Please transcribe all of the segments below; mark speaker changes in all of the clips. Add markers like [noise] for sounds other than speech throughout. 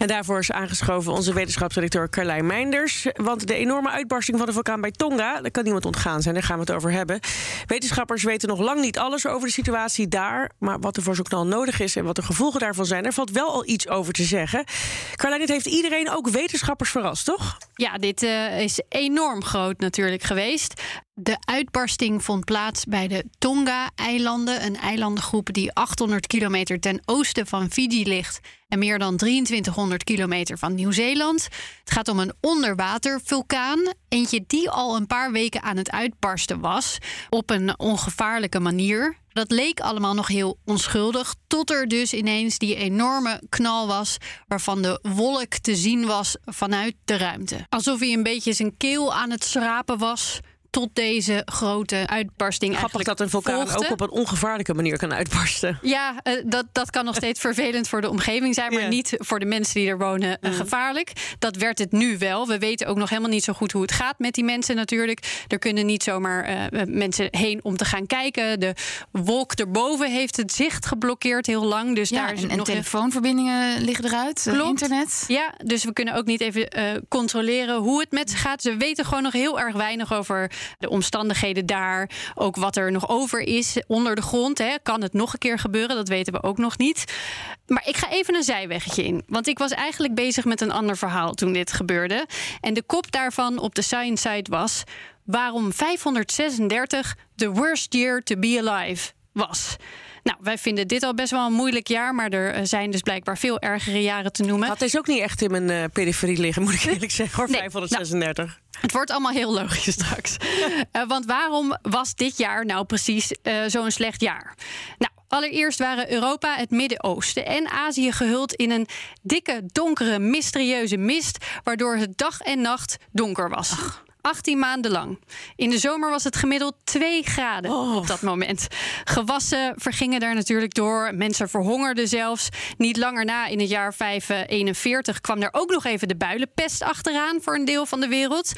Speaker 1: En daarvoor is aangeschoven onze wetenschapsdirecteur Carlijn Meinders. Want de enorme uitbarsting van de vulkaan bij Tonga, daar kan niemand ontgaan zijn, daar gaan we het over hebben. Wetenschappers weten nog lang niet alles over de situatie daar. Maar wat er voor zo'n knal nodig is en wat de gevolgen daarvan zijn, daar valt wel al iets over te zeggen. Carlijn, dit heeft iedereen, ook wetenschappers, verrast, toch?
Speaker 2: Ja, dit uh, is enorm groot natuurlijk geweest. De uitbarsting vond plaats bij de Tonga-eilanden, een eilandengroep die 800 kilometer ten oosten van Fiji ligt en meer dan 2300 kilometer van Nieuw-Zeeland. Het gaat om een onderwatervulkaan, eentje die al een paar weken aan het uitbarsten was op een ongevaarlijke manier. Dat leek allemaal nog heel onschuldig, tot er dus ineens die enorme knal was, waarvan de wolk te zien was vanuit de ruimte. Alsof hij een beetje zijn keel aan het schrapen was tot deze grote uitbarsting
Speaker 1: Grappig dat een vulkaan
Speaker 2: volgde.
Speaker 1: ook op een ongevaarlijke manier kan uitbarsten.
Speaker 2: Ja, uh, dat, dat kan nog steeds vervelend voor de omgeving zijn, maar niet voor de mensen die er wonen uh, gevaarlijk. Dat werd het nu wel. We weten ook nog helemaal niet zo goed hoe het gaat met die mensen natuurlijk. Er kunnen niet zomaar uh, mensen heen om te gaan kijken. De wolk erboven heeft het zicht geblokkeerd heel lang. Dus
Speaker 3: Ja,
Speaker 2: daar is
Speaker 3: en, en
Speaker 2: nog
Speaker 3: telefoonverbindingen liggen eruit, eh,
Speaker 2: Klopt.
Speaker 3: internet.
Speaker 2: Ja, dus we kunnen ook niet even eh, controleren hoe het met ze gaat. Ze weten gewoon nog heel erg weinig over de omstandigheden daar. Ook wat er nog over is onder de grond. Hè. Kan het nog een keer gebeuren? Dat weten we ook nog niet. Maar ik ga even een zijweggetje in. Want ik was eigenlijk bezig met een ander verhaal toen dit gebeurde. En de kop daarvan op de Science site was... waarom 536 the worst year to be alive was. Nou, wij vinden dit al best wel een moeilijk jaar... maar er eh, zijn dus blijkbaar veel ergere jaren te noemen.
Speaker 1: Dat is ook niet echt in mijn uh, periferie liggen, moet ik eerlijk zeggen, hoor.
Speaker 2: Nee,
Speaker 1: 536.
Speaker 2: Het wordt allemaal heel logisch straks. uh, [laughs] want waarom was dit jaar nou precies uh, zo'n slecht jaar? Nou, allereerst waren Europa, het Midden-Oosten en Azië gehuld in een dikke, donkere, mysterieuze mist, waardoor het dag en nacht donker was. Ach. 18 maanden lang. In de zomer was het gemiddeld 2 graden oh. op dat moment. Gewassen vergingen daar natuurlijk door. Mensen verhongerden zelfs. Niet langer na, in het jaar 541, kwam er ook nog even de builenpest achteraan voor een deel van de wereld.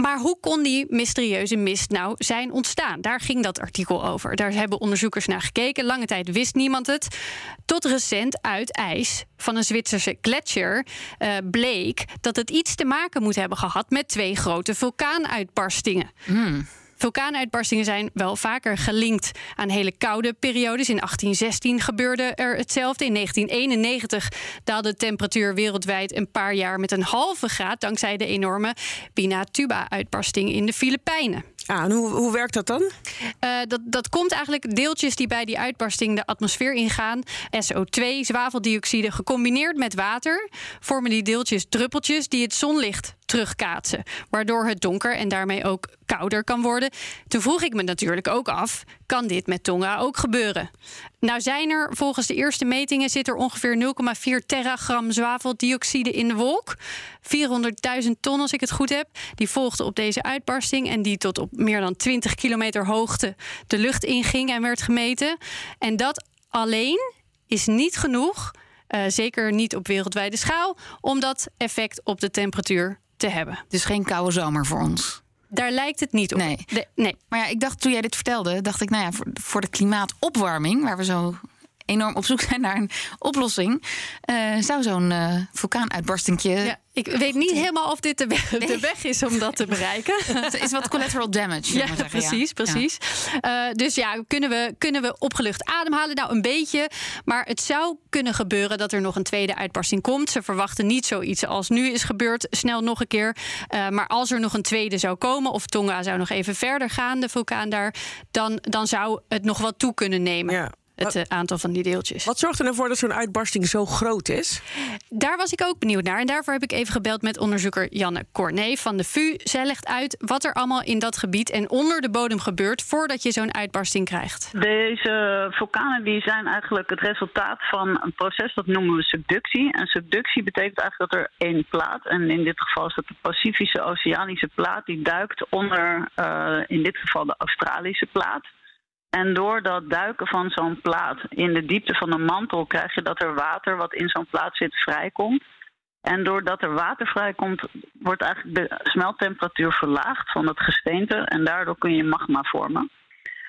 Speaker 2: Maar hoe kon die mysterieuze mist nou zijn ontstaan? Daar ging dat artikel over. Daar hebben onderzoekers naar gekeken. Lange tijd wist niemand het. Tot recent uit ijs van een Zwitserse gletsjer uh, bleek dat het iets te maken moet hebben gehad met twee grote vulkaanuitbarstingen. Mm. Vulkaanuitbarstingen zijn wel vaker gelinkt aan hele koude periodes. In 1816 gebeurde er hetzelfde. In 1991 daalde de temperatuur wereldwijd een paar jaar met een halve graad dankzij de enorme Pinatuba-uitbarsting in de Filipijnen.
Speaker 1: Ah, hoe, hoe werkt dat dan?
Speaker 2: Uh, dat, dat komt eigenlijk deeltjes die bij die uitbarsting de atmosfeer ingaan. SO2, zwaveldioxide, gecombineerd met water, vormen die deeltjes druppeltjes die het zonlicht terugkaatsen. Waardoor het donker en daarmee ook kouder kan worden. Toen vroeg ik me natuurlijk ook af: kan dit met Tonga ook gebeuren? Nou zijn er volgens de eerste metingen zit er ongeveer 0,4 teragram zwaveldioxide in de wolk. 400.000 ton als ik het goed heb. Die volgde op deze uitbarsting en die tot op meer dan 20 kilometer hoogte de lucht inging en werd gemeten. En dat alleen is niet genoeg. Uh, zeker niet op wereldwijde schaal, om dat effect op de temperatuur te hebben.
Speaker 3: Dus geen koude zomer voor ons.
Speaker 2: Daar lijkt het niet op.
Speaker 3: Nee.
Speaker 2: De, nee.
Speaker 3: Maar ja, ik dacht toen jij dit vertelde, dacht ik, nou ja, voor, voor de klimaatopwarming, waar we zo enorm op zoek zijn naar een oplossing, uh, zou zo'n uh, vulkaanuitbarstingje.
Speaker 2: Ja, ik weet niet helemaal of dit de weg, nee. de weg is om dat te bereiken. [laughs]
Speaker 3: Het is wat collateral damage.
Speaker 2: Ja,
Speaker 3: zeggen,
Speaker 2: precies,
Speaker 3: ja.
Speaker 2: precies. Ja. Uh, dus ja, kunnen we, kunnen we opgelucht ademhalen? Nou, een beetje. Maar het zou kunnen gebeuren dat er nog een tweede uitbarsting komt. Ze verwachten niet zoiets als nu is gebeurd, snel nog een keer. Uh, maar als er nog een tweede zou komen, of Tonga zou nog even verder gaan, de vulkaan daar, dan, dan zou het nog wat toe kunnen nemen.
Speaker 1: Ja.
Speaker 2: Het eh, aantal van die deeltjes.
Speaker 1: Wat zorgt er nou voor dat zo'n uitbarsting zo groot is?
Speaker 2: Daar was ik ook benieuwd naar. En daarvoor heb ik even gebeld met onderzoeker Janne Corné van de VU. Zij legt uit wat er allemaal in dat gebied en onder de bodem gebeurt voordat je zo'n uitbarsting krijgt.
Speaker 4: Deze vulkanen die zijn eigenlijk het resultaat van een proces dat noemen we subductie. En subductie betekent eigenlijk dat er één plaat, en in dit geval is dat de Pacifische Oceanische plaat, die duikt onder uh, in dit geval de Australische plaat. En door dat duiken van zo'n plaat in de diepte van de mantel krijg je dat er water wat in zo'n plaat zit vrijkomt. En doordat er water vrijkomt, wordt eigenlijk de smelttemperatuur verlaagd van het gesteente. En daardoor kun je magma vormen.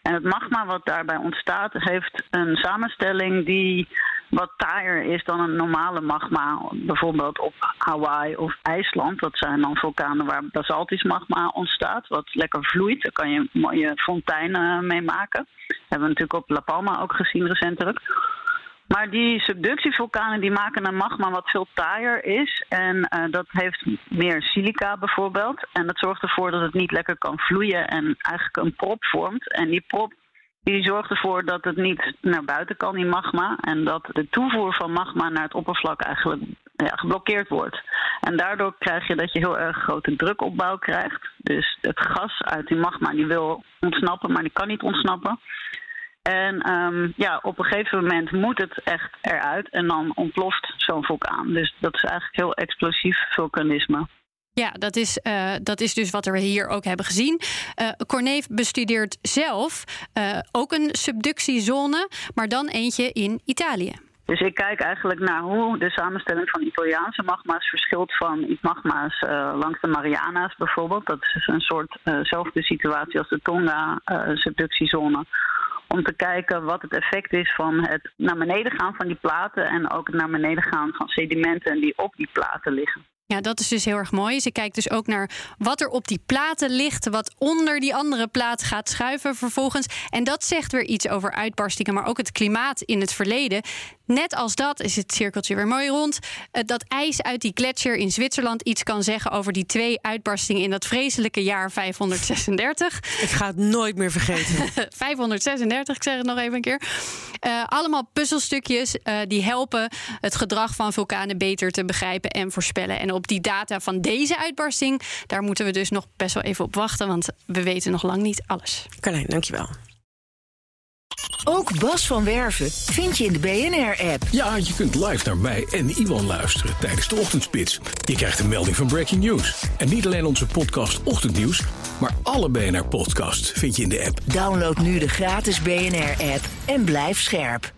Speaker 4: En het magma wat daarbij ontstaat, heeft een samenstelling die wat taaier is dan een normale magma. Bijvoorbeeld op Hawaii of IJsland. Dat zijn dan vulkanen waar basaltisch magma ontstaat, wat lekker vloeit. Daar kan je mooie fonteinen mee maken. Dat hebben we natuurlijk op La Palma ook gezien recentelijk. Maar die subductievulkanen die maken een magma wat veel taaier is. En uh, dat heeft meer silica bijvoorbeeld. En dat zorgt ervoor dat het niet lekker kan vloeien en eigenlijk een prop vormt. En die prop die zorgt ervoor dat het niet naar buiten kan, die magma. En dat de toevoer van magma naar het oppervlak eigenlijk ja, geblokkeerd wordt. En daardoor krijg je dat je heel erg grote drukopbouw krijgt. Dus het gas uit die magma die wil ontsnappen, maar die kan niet ontsnappen. En um, ja, op een gegeven moment moet het echt eruit en dan ontploft zo'n vulkaan. Dus dat is eigenlijk heel explosief vulkanisme.
Speaker 2: Ja, dat is, uh, dat is dus wat we hier ook hebben gezien. Uh, bestudeert zelf uh, ook een subductiezone, maar dan eentje in Italië.
Speaker 4: Dus ik kijk eigenlijk naar hoe de samenstelling van Italiaanse magma's verschilt van magma's langs de Mariana's bijvoorbeeld. Dat is een soortzelfde situatie als de Tonga-subductiezone om te kijken wat het effect is van het naar beneden gaan van die platen en ook het naar beneden gaan van sedimenten die op die platen liggen.
Speaker 2: Ja, dat is dus heel erg mooi. Ze kijkt dus ook naar wat er op die platen ligt, wat onder die andere plaat gaat schuiven vervolgens. En dat zegt weer iets over uitbarstingen, maar ook het klimaat in het verleden. Net als dat is het cirkeltje weer mooi rond. Eh, dat ijs uit die gletsjer in Zwitserland iets kan zeggen over die twee uitbarstingen in dat vreselijke jaar 536.
Speaker 1: Ik ga het nooit meer vergeten. [laughs]
Speaker 2: 536, ik zeg het nog even een keer. Uh, allemaal puzzelstukjes uh, die helpen het gedrag van vulkanen beter te begrijpen en voorspellen. En op die data van deze uitbarsting, daar moeten we dus nog best wel even op wachten, want we weten nog lang niet alles.
Speaker 1: Carlijn, dankjewel.
Speaker 5: Ook Bas van Werven vind je in de BNR-app.
Speaker 6: Ja, je kunt live naar mij en Iwan luisteren tijdens de ochtendspits. Je krijgt een melding van Breaking News. En niet alleen onze podcast Ochtendnieuws, maar alle BNR-podcasts vind je in de app.
Speaker 5: Download nu de gratis BNR-app en blijf scherp.